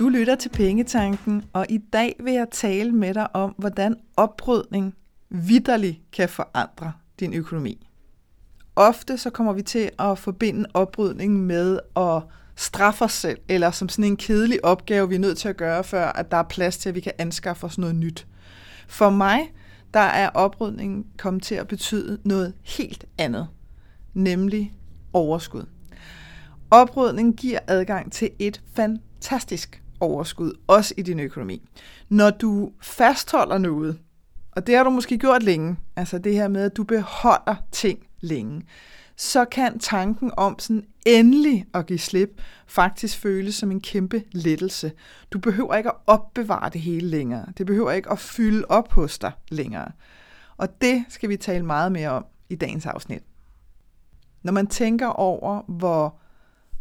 Du lytter til Pengetanken, og i dag vil jeg tale med dig om, hvordan oprydning vidderligt kan forandre din økonomi. Ofte så kommer vi til at forbinde oprydning med at straffe os selv, eller som sådan en kedelig opgave, vi er nødt til at gøre, før at der er plads til, at vi kan anskaffe os noget nyt. For mig, der er oprydningen kommet til at betyde noget helt andet, nemlig overskud. Oprydning giver adgang til et fantastisk overskud, også i din økonomi. Når du fastholder noget, og det har du måske gjort længe, altså det her med, at du beholder ting længe, så kan tanken om sådan endelig at give slip faktisk føles som en kæmpe lettelse. Du behøver ikke at opbevare det hele længere. Det behøver ikke at fylde op hos dig længere. Og det skal vi tale meget mere om i dagens afsnit. Når man tænker over, hvor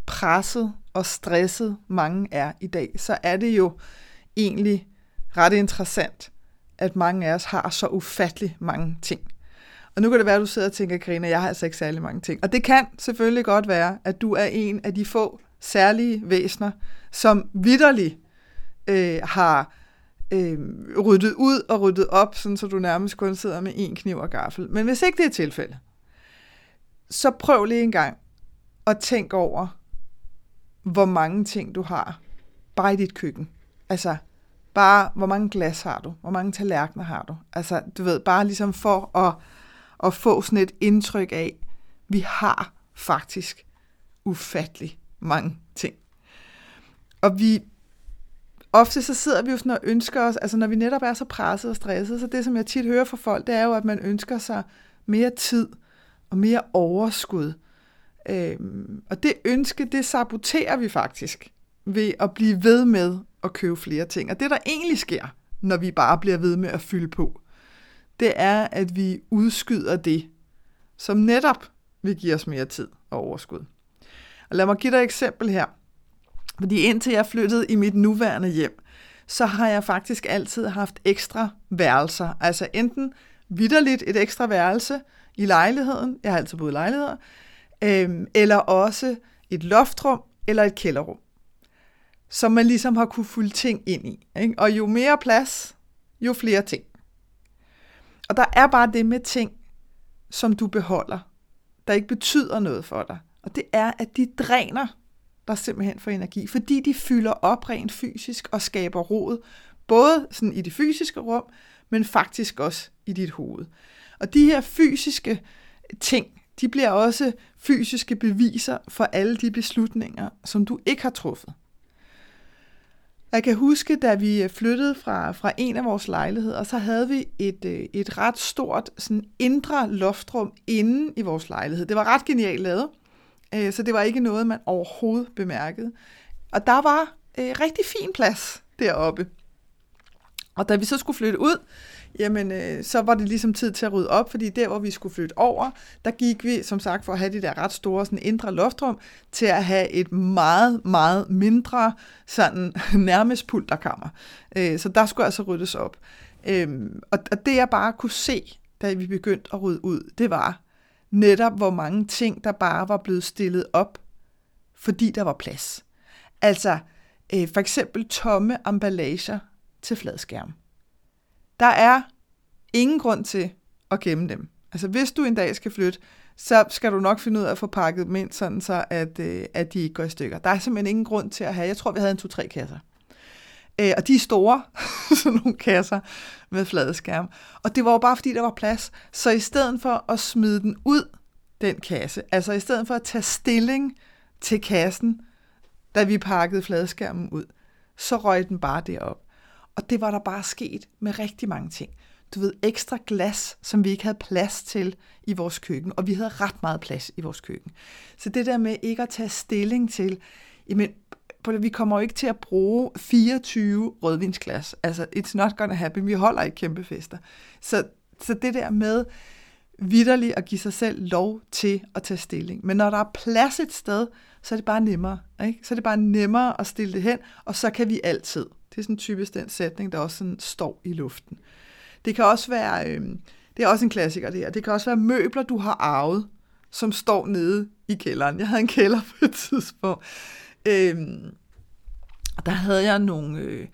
presset og stresset mange er i dag, så er det jo egentlig ret interessant, at mange af os har så ufattelig mange ting. Og nu kan det være, at du sidder og tænker, Karina, jeg har altså ikke særlig mange ting. Og det kan selvfølgelig godt være, at du er en af de få særlige væsener, som vidderligt øh, har øh, ryddet ud og ryddet op, sådan så du nærmest kun sidder med en kniv og gaffel. Men hvis ikke det er tilfældet, så prøv lige en gang at tænke over, hvor mange ting du har bare i dit køkken. Altså, bare hvor mange glas har du? Hvor mange tallerkener har du? Altså, du ved, bare ligesom for at, at få sådan et indtryk af, vi har faktisk ufattelig mange ting. Og vi, ofte så sidder vi jo sådan og ønsker os, altså når vi netop er så presset og stresset, så det som jeg tit hører fra folk, det er jo, at man ønsker sig mere tid og mere overskud Øhm, og det ønske, det saboterer vi faktisk ved at blive ved med at købe flere ting. Og det, der egentlig sker, når vi bare bliver ved med at fylde på, det er, at vi udskyder det, som netop vil give os mere tid og overskud. Og lad mig give dig et eksempel her. Fordi indtil jeg flyttede i mit nuværende hjem, så har jeg faktisk altid haft ekstra værelser. Altså enten vidderligt et ekstra værelse i lejligheden, jeg har altid boet i lejligheder, øhm, eller også et loftrum eller et kælderrum, som man ligesom har kunne fylde ting ind i. Ikke? Og jo mere plads, jo flere ting. Og der er bare det med ting, som du beholder, der ikke betyder noget for dig. Og det er, at de dræner dig simpelthen for energi, fordi de fylder op rent fysisk og skaber rod, både sådan i det fysiske rum, men faktisk også i dit hoved. Og de her fysiske ting, de bliver også fysiske beviser for alle de beslutninger, som du ikke har truffet. Jeg kan huske, da vi flyttede fra, fra en af vores lejligheder, så havde vi et, øh, et ret stort sådan indre loftrum inde i vores lejlighed. Det var ret genialt lavet, øh, så det var ikke noget, man overhovedet bemærkede. Og der var øh, rigtig fin plads deroppe. Og da vi så skulle flytte ud, jamen øh, så var det ligesom tid til at rydde op, fordi der, hvor vi skulle flytte over, der gik vi, som sagt, for at have det der ret store sådan indre loftrum, til at have et meget, meget mindre, sådan nærmest pulterkammer. Øh, så der skulle altså ryddes op. Øh, og, og det jeg bare kunne se, da vi begyndte at rydde ud, det var netop, hvor mange ting, der bare var blevet stillet op, fordi der var plads. Altså, øh, for eksempel tomme emballager til fladskærm. Der er ingen grund til at gemme dem. Altså hvis du en dag skal flytte, så skal du nok finde ud af at få pakket dem ind, sådan så at, øh, at de ikke går i stykker. Der er simpelthen ingen grund til at have, jeg tror vi havde en to-tre kasser. Øh, og de er store, sådan nogle kasser med flade skærm. Og det var jo bare fordi, der var plads. Så i stedet for at smide den ud, den kasse, altså i stedet for at tage stilling til kassen, da vi pakkede fladskærmen ud, så røg den bare derop. Og det var der bare sket med rigtig mange ting. Du ved, ekstra glas, som vi ikke havde plads til i vores køkken, og vi havde ret meget plads i vores køkken. Så det der med ikke at tage stilling til, jamen, vi kommer jo ikke til at bruge 24 rødvinsglas. Altså, it's not gonna happen. Vi holder ikke kæmpe fester. Så, så det der med vidderligt at give sig selv lov til at tage stilling. Men når der er plads et sted, så er det bare nemmere. Ikke? Så er det bare nemmere at stille det hen, og så kan vi altid. Det er sådan typisk den sætning, der også sådan står i luften. Det kan også være, øh, det er også en klassiker det her, det kan også være møbler, du har arvet, som står nede i kælderen. Jeg havde en kælder på et tidspunkt. Øh, Og der havde jeg nogle... Øh,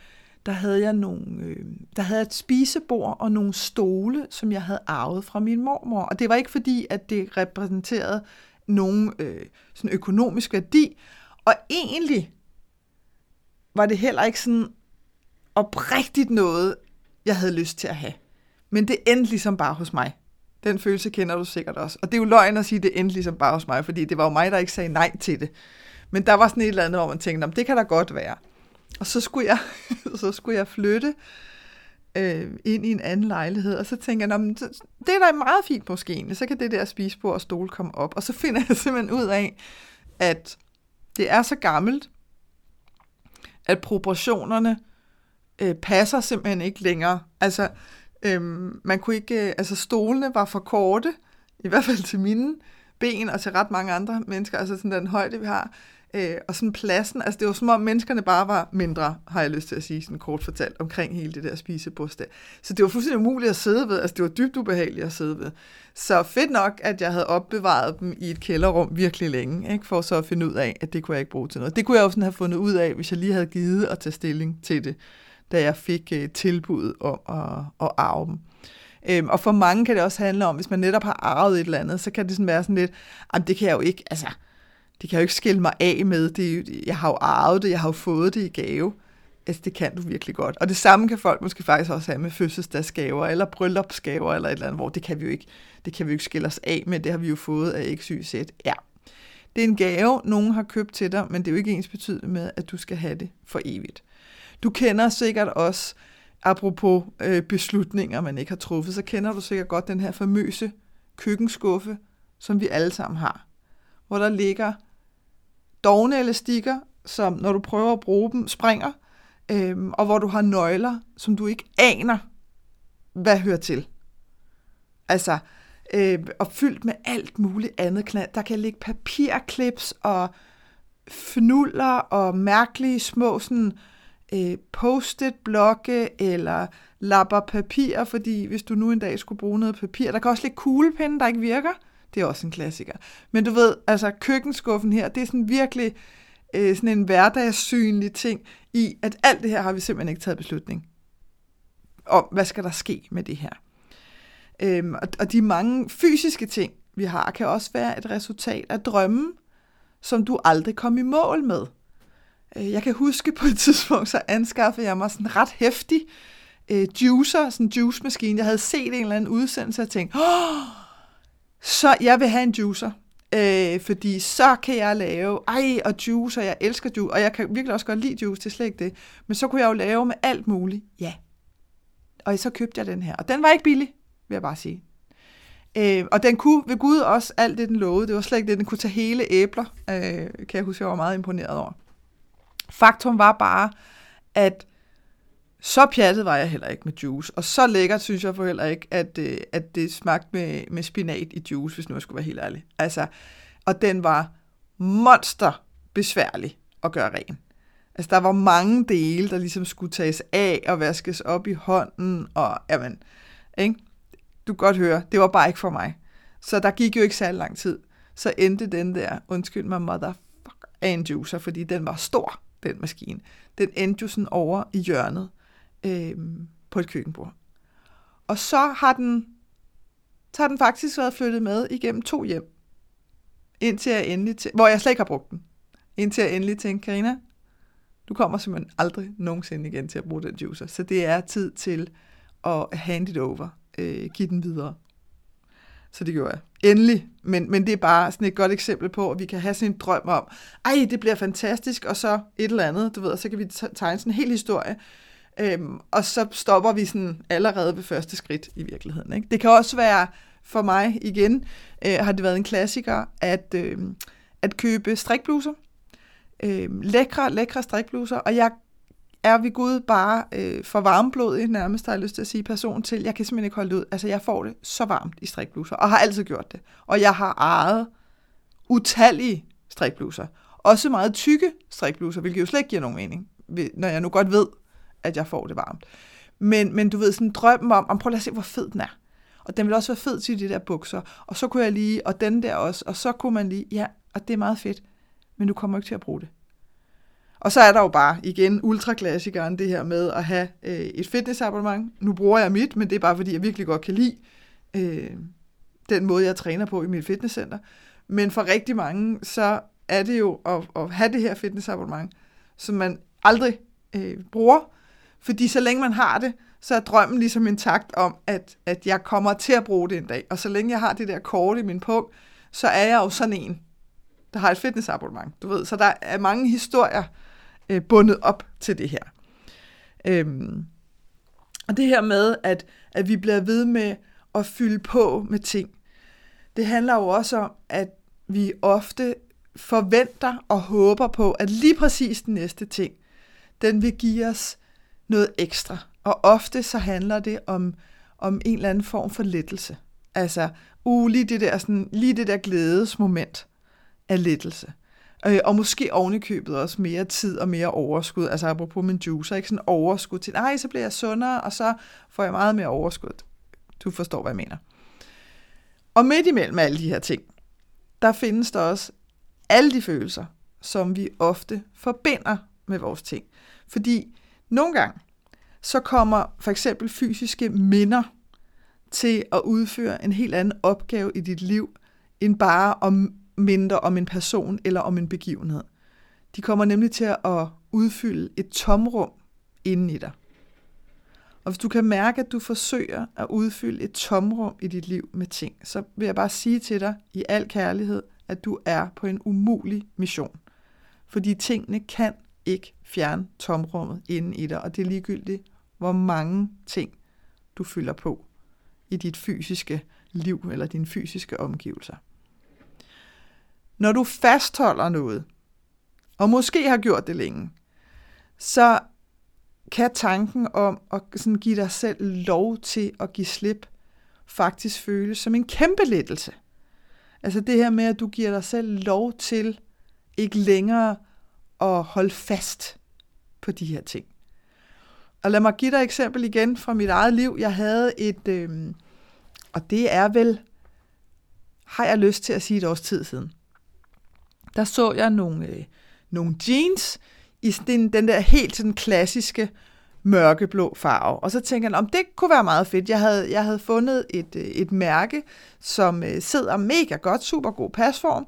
der havde jeg nogle, øh, der havde jeg et spisebord og nogle stole, som jeg havde arvet fra min mormor. Og det var ikke fordi, at det repræsenterede nogen øh, sådan økonomisk værdi. Og egentlig var det heller ikke sådan oprigtigt noget, jeg havde lyst til at have. Men det endte ligesom bare hos mig. Den følelse kender du sikkert også. Og det er jo løgn at sige, at det endte ligesom bare hos mig, fordi det var jo mig, der ikke sagde nej til det. Men der var sådan et eller andet, hvor man tænkte, det kan da godt være. Og så skulle jeg, så skulle jeg flytte øh, ind i en anden lejlighed, og så tænker jeg, det er da meget fint måske egentlig, så kan det der spisebord og stol komme op. Og så finder jeg simpelthen ud af, at det er så gammelt, at proportionerne øh, passer simpelthen ikke længere. Altså, øh, man kunne ikke, øh, altså stolene var for korte, i hvert fald til mine ben og til ret mange andre mennesker, altså sådan den højde, vi har. Øh, og sådan pladsen, altså det var som om menneskerne bare var mindre, har jeg lyst til at sige, sådan kort fortalt, omkring hele det der spisebordssted. Så det var fuldstændig umuligt at sidde ved, altså det var dybt ubehageligt at sidde ved. Så fedt nok, at jeg havde opbevaret dem i et kælderrum virkelig længe, ikke? for så at finde ud af, at det kunne jeg ikke bruge til noget. Det kunne jeg også sådan have fundet ud af, hvis jeg lige havde givet at tage stilling til det, da jeg fik øh, tilbud om at, at arve dem. Øhm, og for mange kan det også handle om, hvis man netop har arvet et eller andet, så kan det sådan være sådan lidt, jamen det kan jeg jo ikke, altså, det kan jeg jo ikke skille mig af med. Det, jeg har jo arvet det, jeg har jo fået det i gave. Altså, det kan du virkelig godt. Og det samme kan folk måske faktisk også have med fødselsdagsgaver, eller bryllupsgaver, eller et eller andet, hvor det kan vi jo ikke, det kan vi jo ikke skille os af med. Det har vi jo fået af XYZ. Ja. Det er en gave, nogen har købt til dig, men det er jo ikke ens betydende med, at du skal have det for evigt. Du kender sikkert også, apropos øh, beslutninger, man ikke har truffet, så kender du sikkert godt den her famøse køkkenskuffe, som vi alle sammen har. Hvor der ligger dogne elastikker, som når du prøver at bruge dem, springer, øhm, og hvor du har nøgler, som du ikke aner, hvad hører til. Altså, øh, og fyldt med alt muligt andet knald. Der kan ligge papirklips og fnuller og mærkelige små sådan, øh, Øh, post-it blokke eller lapper papir, fordi hvis du nu en dag skulle bruge noget papir, der kan også ligge kuglepinde, der ikke virker. Det er også en klassiker. Men du ved, altså køkkenskuffen her, det er sådan virkelig øh, sådan en hverdagssynlig ting i, at alt det her har vi simpelthen ikke taget beslutning om, hvad skal der ske med det her. Øhm, og, og de mange fysiske ting, vi har, kan også være et resultat af drømmen, som du aldrig kom i mål med. Øh, jeg kan huske på et tidspunkt, så anskaffede jeg mig sådan en ret hæftig øh, juicer, sådan en juicemaskine. Jeg havde set en eller anden udsendelse og tænkte, åh, så jeg vil have en juicer. Øh, fordi så kan jeg lave, ej, og juice, og jeg elsker juice, og jeg kan virkelig også godt lide juice, det er slet ikke det. Men så kunne jeg jo lave med alt muligt. Ja. Og så købte jeg den her. Og den var ikke billig, vil jeg bare sige. Øh, og den kunne ved Gud også alt det, den lovede. Det var slet ikke det, den kunne tage hele æbler. Øh, kan jeg huske, jeg var meget imponeret over. Faktum var bare, at så pjattet var jeg heller ikke med juice, og så lækkert synes jeg for heller ikke, at, øh, at det smagte med, med spinat i juice, hvis nu jeg skulle være helt ærlig. Altså, og den var monster besværlig at gøre ren. Altså, der var mange dele, der ligesom skulle tages af og vaskes op i hånden, og jamen, ikke? Du kan godt høre, det var bare ikke for mig. Så der gik jo ikke særlig lang tid. Så endte den der, undskyld mig, motherfucker, af en juicer, fordi den var stor, den maskine. Den endte jo sådan over i hjørnet øh, på et køkkenbord. Og så har den, så har den faktisk været flyttet med igennem to hjem, indtil jeg endelig til, hvor jeg slet ikke har brugt den. Indtil jeg endelig tænkte, Karina, du kommer simpelthen aldrig nogensinde igen til at bruge den juicer. Så det er tid til at hand it over, øh, give den videre. Så det gjorde jeg. Endelig. Men, men det er bare sådan et godt eksempel på, at vi kan have sådan en drøm om, ej, det bliver fantastisk, og så et eller andet, du ved, og så kan vi tegne sådan en hel historie, Øhm, og så stopper vi sådan allerede ved første skridt i virkeligheden. Ikke? Det kan også være for mig igen, øh, har det været en klassiker, at, øh, at købe strikbluser. Øh, lækre, lækre strikbluser, og jeg er vi Gud bare øh, for varmblodig nærmest, har jeg lyst til at sige, person til. Jeg kan simpelthen ikke holde det ud. Altså, jeg får det så varmt i strikbluser, og har altid gjort det. Og jeg har ejet utallige strikbluser. Også meget tykke strikbluser, hvilket jo slet ikke giver nogen mening, når jeg nu godt ved, at jeg får det varmt. Men, men du ved, sådan drømmen om, om prøv at se, hvor fed den er. Og den vil også være fed til de der bukser. Og så kunne jeg lige, og den der også, og så kunne man lige, ja, og det er meget fedt, men du kommer ikke til at bruge det. Og så er der jo bare igen ultraklassikeren, det her med at have øh, et fitnessabonnement. Nu bruger jeg mit, men det er bare fordi, jeg virkelig godt kan lide øh, den måde, jeg træner på i mit fitnesscenter. Men for rigtig mange, så er det jo at, at have det her fitnessabonnement, som man aldrig øh, bruger, fordi så længe man har det, så er drømmen ligesom intakt om, at, at jeg kommer til at bruge det en dag. Og så længe jeg har det der kort i min pung, så er jeg jo sådan en, der har et fitnessabonnement. Du ved, så der er mange historier øh, bundet op til det her. Øhm, og det her med, at, at vi bliver ved med at fylde på med ting, det handler jo også om, at vi ofte forventer og håber på, at lige præcis den næste ting, den vil give os noget ekstra. Og ofte så handler det om, om en eller anden form for lettelse. Altså, uh, lige det der, sådan, lige det der glædesmoment af lettelse. Øh, og måske ovenikøbet også mere tid og mere overskud. Altså apropos min juicer, ikke sådan overskud til, nej, så bliver jeg sundere, og så får jeg meget mere overskud. Du forstår, hvad jeg mener. Og midt imellem alle de her ting, der findes der også alle de følelser, som vi ofte forbinder med vores ting. Fordi nogle gange, så kommer for eksempel fysiske minder til at udføre en helt anden opgave i dit liv, end bare at mindre om en person eller om en begivenhed. De kommer nemlig til at udfylde et tomrum inden i dig. Og hvis du kan mærke, at du forsøger at udfylde et tomrum i dit liv med ting, så vil jeg bare sige til dig i al kærlighed, at du er på en umulig mission. Fordi tingene kan ikke fjerne tomrummet inden i dig, og det er ligegyldigt, hvor mange ting du fylder på i dit fysiske liv eller dine fysiske omgivelser. Når du fastholder noget, og måske har gjort det længe, så kan tanken om at sådan give dig selv lov til at give slip faktisk føles som en kæmpe lettelse. Altså det her med, at du giver dig selv lov til ikke længere at holde fast på de her ting. Og lad mig give dig et eksempel igen fra mit eget liv. Jeg havde et, øh, og det er vel, har jeg lyst til at sige et års tid siden. Der så jeg nogle, øh, nogle jeans i den, den der helt sådan klassiske mørkeblå farve. Og så tænkte jeg, om det kunne være meget fedt. Jeg havde, jeg havde fundet et, øh, et mærke, som øh, sidder mega godt, super god pasform,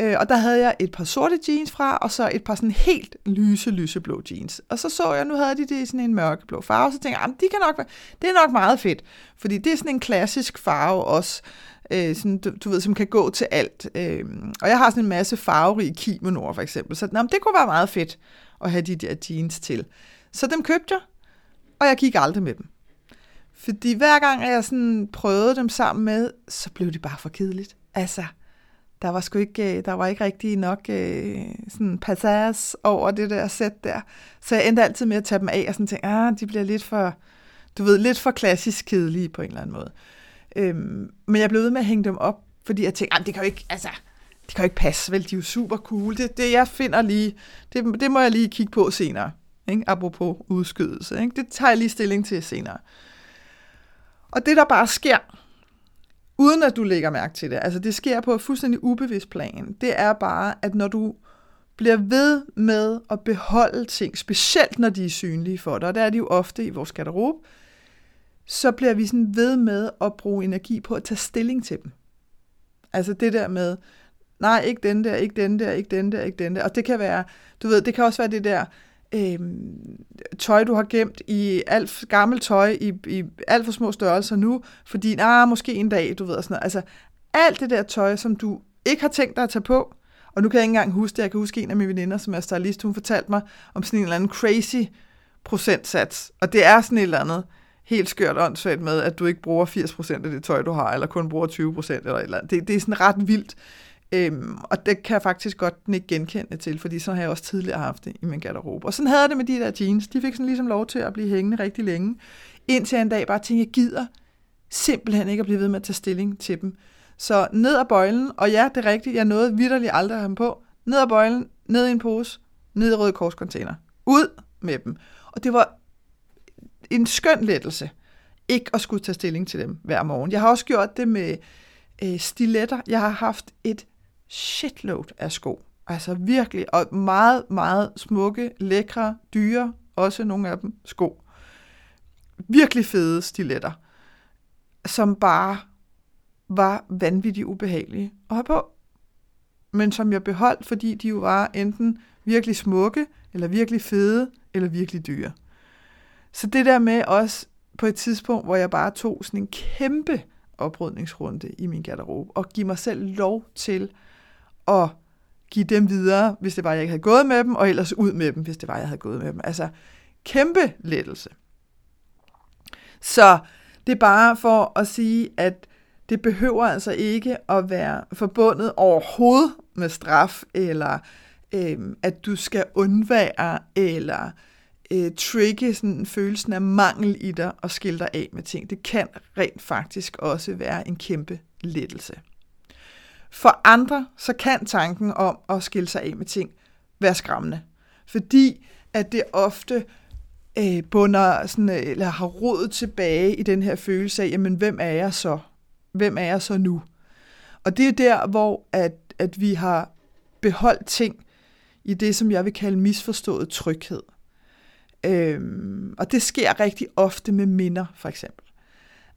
Øh, og der havde jeg et par sorte jeans fra, og så et par sådan helt lyse, lyseblå jeans. Og så så jeg, nu havde de det i sådan en mørkeblå farve, så tænkte jeg, de kan nok være, det er nok meget fedt, fordi det er sådan en klassisk farve også, øh, sådan, du, du ved, som kan gå til alt. Øh, og jeg har sådan en masse farverige kimonoer for eksempel, så nå, det kunne være meget fedt at have de der jeans til. Så dem købte jeg, og jeg gik aldrig med dem. Fordi hver gang jeg sådan prøvede dem sammen med, så blev det bare for kedeligt. Altså, der var sgu ikke, øh, der var ikke rigtig nok øh, sådan passage over det der sæt der. Så jeg endte altid med at tage dem af og sådan tænke, ah, de bliver lidt for, du ved, lidt for klassisk kedelige på en eller anden måde. Øhm, men jeg blev ved med at hænge dem op, fordi jeg tænkte, ah, det kan jo ikke, altså, det kan jo ikke passe, vel, de er jo super cool. Det, det jeg finder lige, det, det må jeg lige kigge på senere, ikke? apropos udskydelse. Ikke? Det tager jeg lige stilling til senere. Og det, der bare sker, uden at du lægger mærke til det, altså det sker på et fuldstændig ubevidst plan, det er bare, at når du bliver ved med at beholde ting, specielt når de er synlige for dig, og der er de jo ofte i vores garderobe, så bliver vi sådan ved med at bruge energi på at tage stilling til dem. Altså det der med, nej, ikke den der, ikke den der, ikke den der, ikke den der. Og det kan være, du ved, det kan også være det der, øh, tøj, du har gemt i alt gammelt tøj i, i alt for små størrelser nu, fordi, ah, måske en dag, du ved, sådan noget. Altså, alt det der tøj, som du ikke har tænkt dig at tage på, og nu kan jeg ikke engang huske det, jeg kan huske en af mine veninder, som er stylist, hun fortalte mig om sådan en eller anden crazy procentsats, og det er sådan et eller andet helt skørt åndssvagt med, at du ikke bruger 80% af det tøj, du har, eller kun bruger 20% eller et eller andet. Det, det er sådan ret vildt. Øhm, og det kan jeg faktisk godt ikke genkende til, fordi sådan har jeg også tidligere haft det i min garderobe. Og sådan havde jeg det med de der jeans. De fik sådan ligesom lov til at blive hængende rigtig længe. Indtil en dag bare tænkte, jeg gider simpelthen ikke at blive ved med at tage stilling til dem. Så ned ad bøjlen, og ja, det er rigtigt, jeg nåede vidderligt aldrig at have dem på. Ned ad bøjlen, ned i en pose, ned i røde korscontainer. Ud med dem. Og det var en skøn lettelse, ikke at skulle tage stilling til dem hver morgen. Jeg har også gjort det med øh, stiletter. Jeg har haft et shitload af sko Altså virkelig, og meget, meget smukke, lækre, dyre, også nogle af dem, sko. Virkelig fede stiletter, som bare var vanvittigt ubehagelige at have på. Men som jeg beholdt, fordi de jo var enten virkelig smukke, eller virkelig fede, eller virkelig dyre. Så det der med også på et tidspunkt, hvor jeg bare tog sådan en kæmpe oprydningsrunde i min garderobe, og give mig selv lov til at give dem videre, hvis det var, jeg ikke havde gået med dem, og ellers ud med dem, hvis det var, jeg havde gået med dem. Altså, kæmpe lettelse. Så det er bare for at sige, at det behøver altså ikke at være forbundet overhovedet med straf, eller øh, at du skal undvære, eller øh, Øh, trigge sådan følelsen af mangel i dig og skille dig af med ting. Det kan rent faktisk også være en kæmpe lettelse. For andre, så kan tanken om at skille sig af med ting være skræmmende. Fordi at det ofte øh, bunder, sådan, øh, eller har råd tilbage i den her følelse af, jamen hvem er jeg så? Hvem er jeg så nu? Og det er der, hvor at, at vi har beholdt ting i det, som jeg vil kalde misforstået tryghed. Øhm, og det sker rigtig ofte med minder, for eksempel.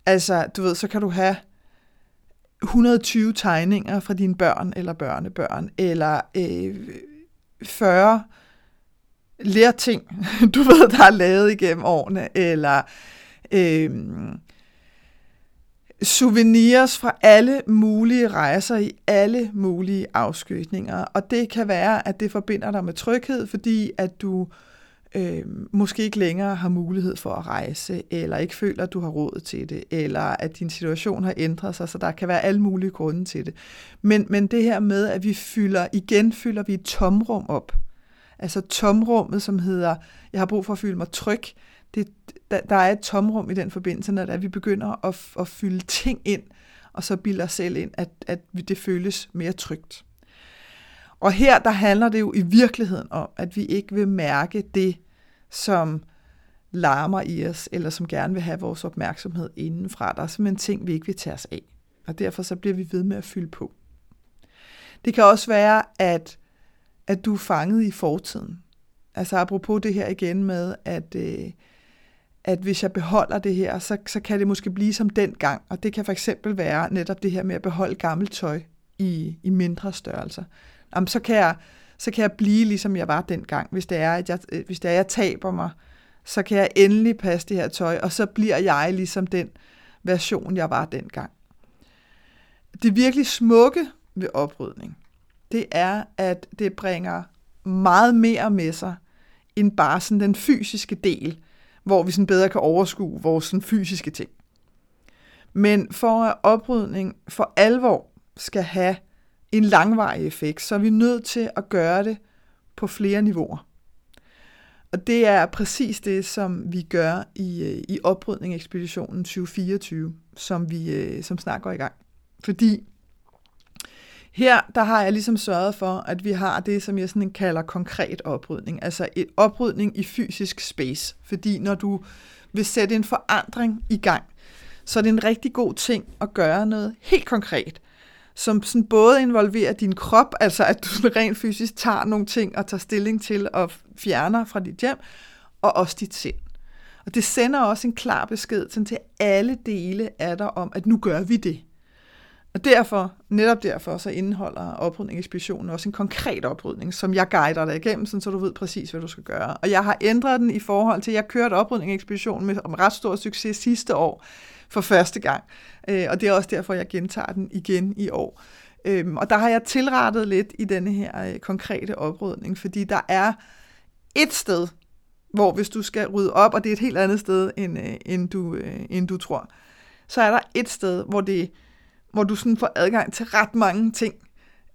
Altså, du ved, så kan du have 120 tegninger fra dine børn eller børnebørn, eller øh, 40 lærting, du ved, der er lavet igennem årene, eller øh, souvenirs fra alle mulige rejser i alle mulige afskytninger. Og det kan være, at det forbinder dig med tryghed, fordi at du øh, Øhm, måske ikke længere har mulighed for at rejse, eller ikke føler, at du har råd til det, eller at din situation har ændret sig, så der kan være alle mulige grunde til det. Men, men det her med, at vi fylder, igen fylder vi et tomrum op. Altså tomrummet, som hedder, jeg har brug for at føle mig tryg, det, der, der er et tomrum i den forbindelse, når vi begynder at, at fylde ting ind, og så bilder os selv ind, at, at det føles mere trygt. Og her, der handler det jo i virkeligheden om, at vi ikke vil mærke det, som larmer i os, eller som gerne vil have vores opmærksomhed indenfra. Der er simpelthen ting, vi ikke vil tage os af. Og derfor så bliver vi ved med at fylde på. Det kan også være, at, at du er fanget i fortiden. Altså apropos det her igen med, at, øh, at hvis jeg beholder det her, så, så kan det måske blive som den gang. Og det kan for eksempel være netop det her med at beholde gammelt tøj i, i mindre størrelser jamen, så, kan jeg, så kan jeg blive, ligesom jeg var dengang. Hvis det er, at jeg, øh, hvis det er, at jeg taber mig, så kan jeg endelig passe det her tøj, og så bliver jeg ligesom den version, jeg var dengang. Det virkelig smukke ved oprydning, det er, at det bringer meget mere med sig, end bare sådan den fysiske del, hvor vi sådan bedre kan overskue vores sådan fysiske ting. Men for at oprydning for alvor skal have en langvarig effekt, så er vi nødt til at gøre det på flere niveauer. Og det er præcis det, som vi gør i, øh, i oprydning ekspeditionen 2024, som vi øh, som snart går i gang. Fordi her, der har jeg ligesom sørget for, at vi har det, som jeg sådan kalder konkret oprydning. Altså et oprydning i fysisk space. Fordi når du vil sætte en forandring i gang, så er det en rigtig god ting at gøre noget helt konkret som sådan både involverer din krop, altså at du rent fysisk tager nogle ting og tager stilling til og fjerner fra dit hjem, og også dit sind. Og det sender også en klar besked sådan til alle dele af dig om, at nu gør vi det. Og derfor, netop derfor, så indeholder oprydningsekspeditionen også en konkret oprydning, som jeg guider dig igennem, sådan, så du ved præcis, hvad du skal gøre. Og jeg har ændret den i forhold til, at jeg kørte oprydningsekspeditionen med med ret stor succes sidste år for første gang. Øh, og det er også derfor, jeg gentager den igen i år. Øhm, og der har jeg tilrettet lidt i denne her øh, konkrete oprydning, fordi der er et sted, hvor hvis du skal rydde op, og det er et helt andet sted, end, øh, end, du, øh, end du tror, så er der et sted, hvor, det, hvor du sådan får adgang til ret mange ting,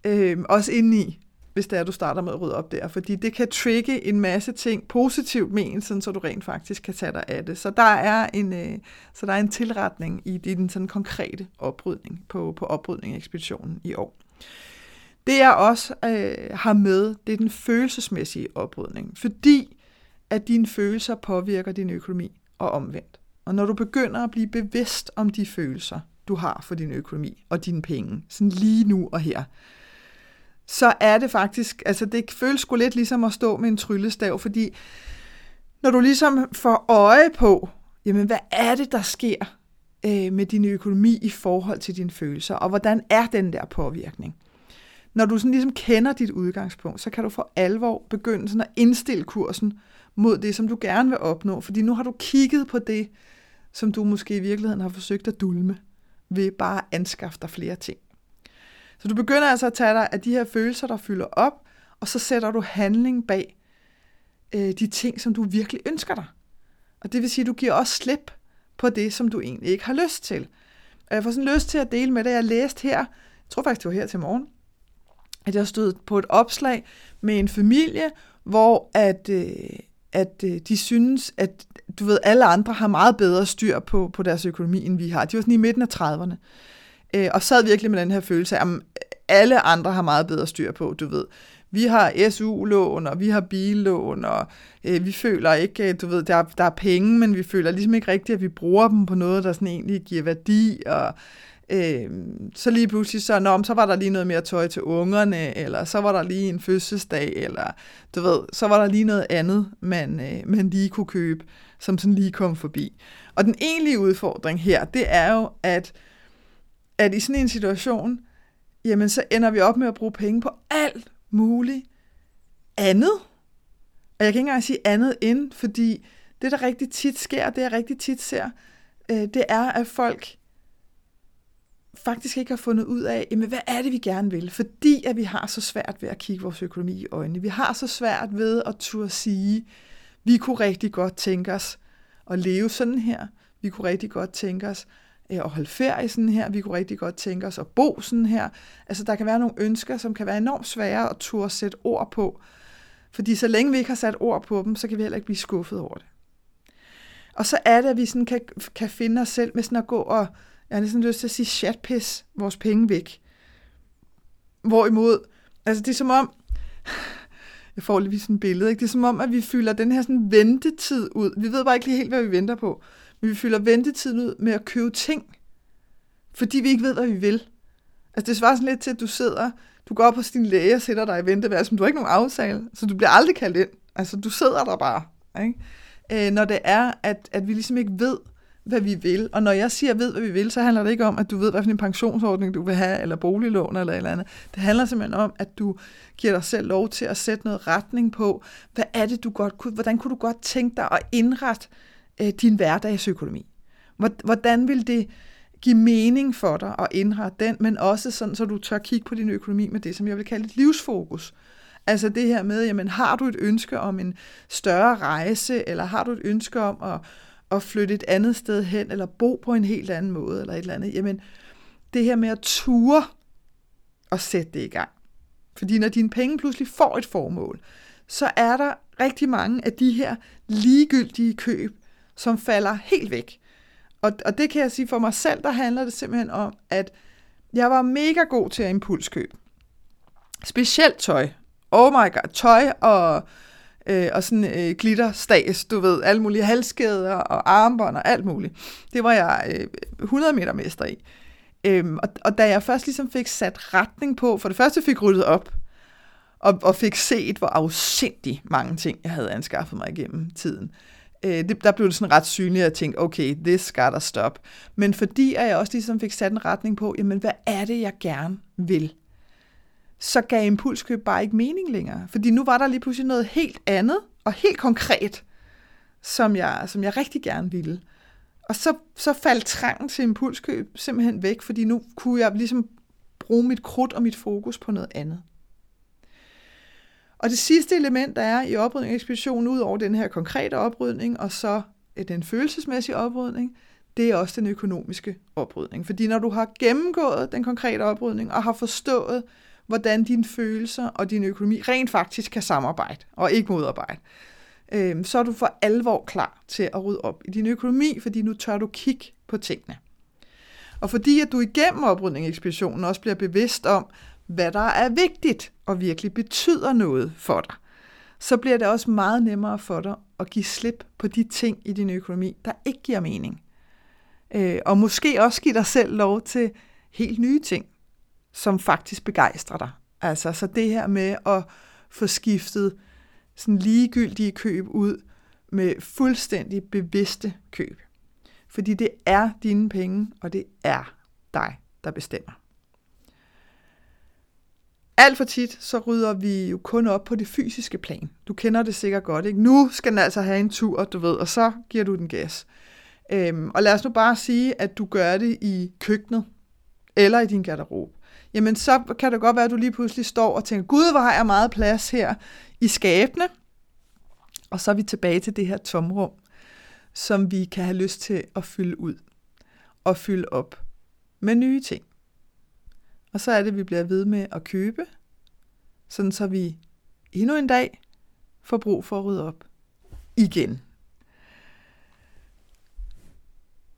øh, også indeni hvis det er, du starter med at rydde op der. Fordi det kan trigge en masse ting positivt med sådan, så du rent faktisk kan tage dig af det. Så der er en, øh, så der er en tilretning i, din sådan konkrete oprydning på, på oprydningsekspeditionen i år. Det jeg også øh, har med, det er den følelsesmæssige oprydning. Fordi at dine følelser påvirker din økonomi og omvendt. Og når du begynder at blive bevidst om de følelser, du har for din økonomi og dine penge, sådan lige nu og her, så er det faktisk, altså det føles sgu lidt ligesom at stå med en tryllestav, fordi når du ligesom får øje på, jamen hvad er det, der sker øh, med din økonomi i forhold til dine følelser, og hvordan er den der påvirkning? Når du sådan ligesom kender dit udgangspunkt, så kan du for alvor begynde sådan at indstille kursen mod det, som du gerne vil opnå, fordi nu har du kigget på det, som du måske i virkeligheden har forsøgt at dulme ved bare at anskaffe dig flere ting. Så du begynder altså at tage dig af de her følelser, der fylder op, og så sætter du handling bag øh, de ting, som du virkelig ønsker dig. Og det vil sige, at du giver også slip på det, som du egentlig ikke har lyst til. Og jeg får sådan lyst til at dele med det, Jeg læste her, jeg tror faktisk, det var her til morgen, at jeg stod på et opslag med en familie, hvor at, øh, at øh, de synes, at du ved, alle andre har meget bedre styr på, på deres økonomi, end vi har. De var sådan i midten af 30'erne. Øh, og sad virkelig med den her følelse af, at alle andre har meget bedre styr på, du ved. Vi har SU-lån, og vi har billån, og øh, vi føler ikke, øh, du ved, der, der er penge, men vi føler ligesom ikke rigtigt, at vi bruger dem på noget, der sådan egentlig giver værdi, og øh, så lige pludselig så, nå, så var der lige noget mere tøj til ungerne, eller så var der lige en fødselsdag, eller du ved, så var der lige noget andet, man, øh, man lige kunne købe, som sådan lige kom forbi. Og den egentlige udfordring her, det er jo, at, at i sådan en situation, jamen så ender vi op med at bruge penge på alt muligt andet. Og jeg kan ikke engang sige andet end, fordi det, der rigtig tit sker, det jeg rigtig tit ser, øh, det er, at folk faktisk ikke har fundet ud af, jamen, hvad er det, vi gerne vil? Fordi at vi har så svært ved at kigge vores økonomi i øjnene. Vi har så svært ved at turde sige, vi kunne rigtig godt tænke os at leve sådan her. Vi kunne rigtig godt tænke os Øh, at holde ferie sådan her. Vi kunne rigtig godt tænke os at bo sådan her. Altså, der kan være nogle ønsker, som kan være enormt svære at turde sætte ord på. Fordi så længe vi ikke har sat ord på dem, så kan vi heller ikke blive skuffet over det. Og så er det, at vi sådan kan, kan finde os selv med sådan at gå og jeg har næsten lyst til at sige chatpis vores penge væk. Hvorimod, altså det er som om, jeg får lige sådan et billede, ikke? det er som om, at vi fylder den her sådan ventetid ud. Vi ved bare ikke lige helt, hvad vi venter på. Men vi fylder ventetiden ud med at købe ting, fordi vi ikke ved, hvad vi vil. Altså det svarer sådan lidt til, at du sidder, du går op hos din læge og sætter dig i venteværelse, men du har ikke nogen aftale, så du bliver aldrig kaldt ind. Altså du sidder der bare. Ikke? Øh, når det er, at, at vi ligesom ikke ved, hvad vi vil. Og når jeg siger, ved, hvad vi vil, så handler det ikke om, at du ved, hvilken pensionsordning du vil have, eller boliglån eller et eller andet. Det handler simpelthen om, at du giver dig selv lov til at sætte noget retning på, hvad er det, du godt kunne, hvordan kunne du godt tænke dig at indrette øh, din hverdagsøkonomi? Hvordan vil det give mening for dig at indrette den, men også sådan, så du tør kigge på din økonomi med det, som jeg vil kalde et livsfokus. Altså det her med, jamen har du et ønske om en større rejse, eller har du et ønske om at at flytte et andet sted hen, eller bo på en helt anden måde, eller et eller andet. Jamen, det her med at ture og sætte det i gang. Fordi når dine penge pludselig får et formål, så er der rigtig mange af de her ligegyldige køb, som falder helt væk. Og, og det kan jeg sige for mig selv, der handler det simpelthen om, at jeg var mega god til at impulskøb. Specielt tøj. Oh my god, tøj og øh, og sådan øh, glitterstas, du ved, alle mulige halskæder og armbånd og alt muligt. Det var jeg øh, 100 meter mester i. Øhm, og, og da jeg først ligesom fik sat retning på, for det første fik ryddet op, og, og fik set, hvor afsindig mange ting, jeg havde anskaffet mig igennem tiden. Øh, Øh, det, der blev det sådan ret synligt, at jeg tænkte, okay, this der stop. Men fordi at jeg også ligesom fik sat en retning på, jamen hvad er det, jeg gerne vil? så gav impulskøb bare ikke mening længere. Fordi nu var der lige pludselig noget helt andet og helt konkret, som jeg, som jeg rigtig gerne ville. Og så, så faldt trangen til impulskøb simpelthen væk, fordi nu kunne jeg ligesom bruge mit krudt og mit fokus på noget andet. Og det sidste element, der er i oprydningsekspeditionen, ud over den her konkrete oprydning, og så øh, den følelsesmæssige oprydning, det er også den økonomiske oprydning. Fordi når du har gennemgået den konkrete oprydning og har forstået, hvordan dine følelser og din økonomi rent faktisk kan samarbejde og ikke modarbejde, øh, så er du for alvor klar til at rydde op i din økonomi, fordi nu tør du kigge på tingene. Og fordi at du igennem oprydningsekspeditionen også bliver bevidst om, hvad der er vigtigt og virkelig betyder noget for dig, så bliver det også meget nemmere for dig at give slip på de ting i din økonomi, der ikke giver mening. Øh, og måske også give dig selv lov til helt nye ting, som faktisk begejstrer dig. Altså, så det her med at få skiftet sådan ligegyldige køb ud med fuldstændig bevidste køb. Fordi det er dine penge, og det er dig, der bestemmer. Alt for tit, så rydder vi jo kun op på det fysiske plan. Du kender det sikkert godt, ikke? Nu skal den altså have en tur, du ved, og så giver du den gas. Øhm, og lad os nu bare sige, at du gør det i køkkenet, eller i din garderobe. Jamen, så kan det godt være, at du lige pludselig står og tænker, gud, hvor har jeg meget plads her i skabene. Og så er vi tilbage til det her tomrum, som vi kan have lyst til at fylde ud og fylde op med nye ting. Og så er det, at vi bliver ved med at købe, sådan så vi endnu en dag får brug for at rydde op igen.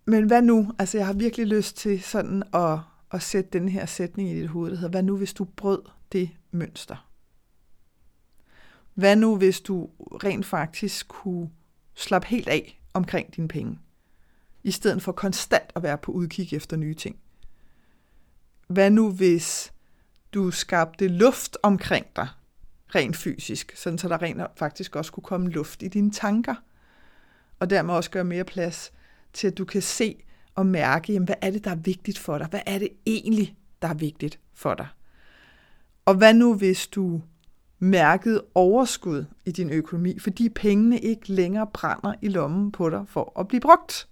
Men hvad nu? Altså, jeg har virkelig lyst til sådan at, at sætte den her sætning i dit hoved, der hedder, hvad nu hvis du brød det mønster? Hvad nu hvis du rent faktisk kunne slappe helt af omkring dine penge, i stedet for konstant at være på udkig efter nye ting? Hvad nu hvis du skabte luft omkring dig, rent fysisk, sådan så der rent faktisk også kunne komme luft i dine tanker, og dermed også gøre mere plads til, at du kan se og mærke, jamen, hvad er det, der er vigtigt for dig? Hvad er det egentlig, der er vigtigt for dig? Og hvad nu, hvis du mærkede overskud i din økonomi, fordi pengene ikke længere brænder i lommen på dig for at blive brugt?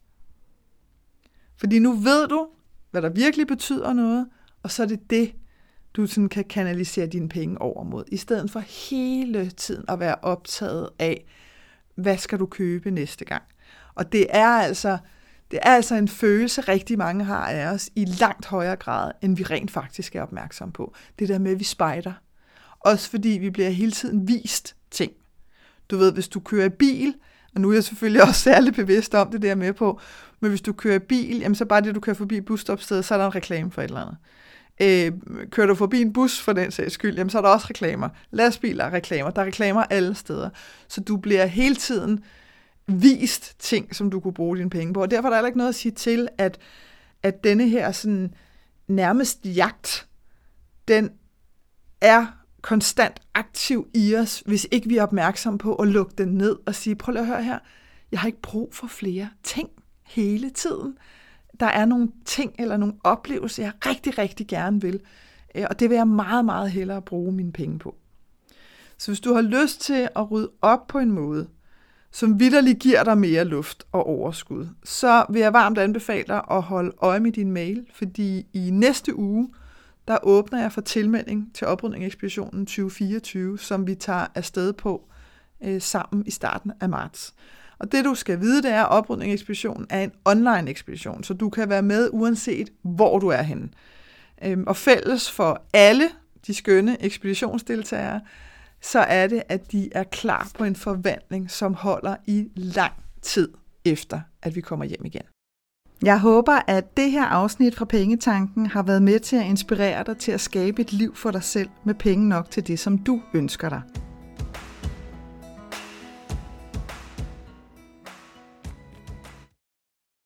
Fordi nu ved du, hvad der virkelig betyder noget, og så er det det, du sådan kan kanalisere dine penge over mod, i stedet for hele tiden at være optaget af, hvad skal du købe næste gang. Og det er altså, det er altså en følelse, rigtig mange har af os, i langt højere grad, end vi rent faktisk er opmærksom på. Det der med, at vi spejder. Også fordi vi bliver hele tiden vist ting. Du ved, hvis du kører i bil, og nu er jeg selvfølgelig også særlig bevidst om det, der med på, men hvis du kører i bil, jamen så bare det, du kører forbi busstopstedet, så er der en reklame for et eller andet. Øh, kører du forbi en bus for den sags skyld, jamen så er der også reklamer. Lastbiler reklamer. Der er reklamer alle steder. Så du bliver hele tiden vist ting, som du kunne bruge dine penge på. Og derfor er der heller ikke noget at sige til, at, at denne her sådan nærmest jagt, den er konstant aktiv i os, hvis ikke vi er opmærksomme på at lukke den ned og sige, prøv lige at høre her, jeg har ikke brug for flere ting hele tiden der er nogle ting eller nogle oplevelser, jeg rigtig, rigtig gerne vil. Øh, og det vil jeg meget, meget hellere bruge mine penge på. Så hvis du har lyst til at rydde op på en måde, som vidderligt giver dig mere luft og overskud, så vil jeg varmt anbefale dig at holde øje med din mail, fordi i næste uge, der åbner jeg for tilmelding til oprydning ekspeditionen 2024, som vi tager afsted på øh, sammen i starten af marts. Og det du skal vide, det er, at oprydningsekspeditionen er en online ekspedition, så du kan være med uanset hvor du er henne. Øhm, og fælles for alle de skønne ekspeditionsdeltagere, så er det, at de er klar på en forvandling, som holder i lang tid efter, at vi kommer hjem igen. Jeg håber, at det her afsnit fra Pengetanken har været med til at inspirere dig til at skabe et liv for dig selv med penge nok til det, som du ønsker dig.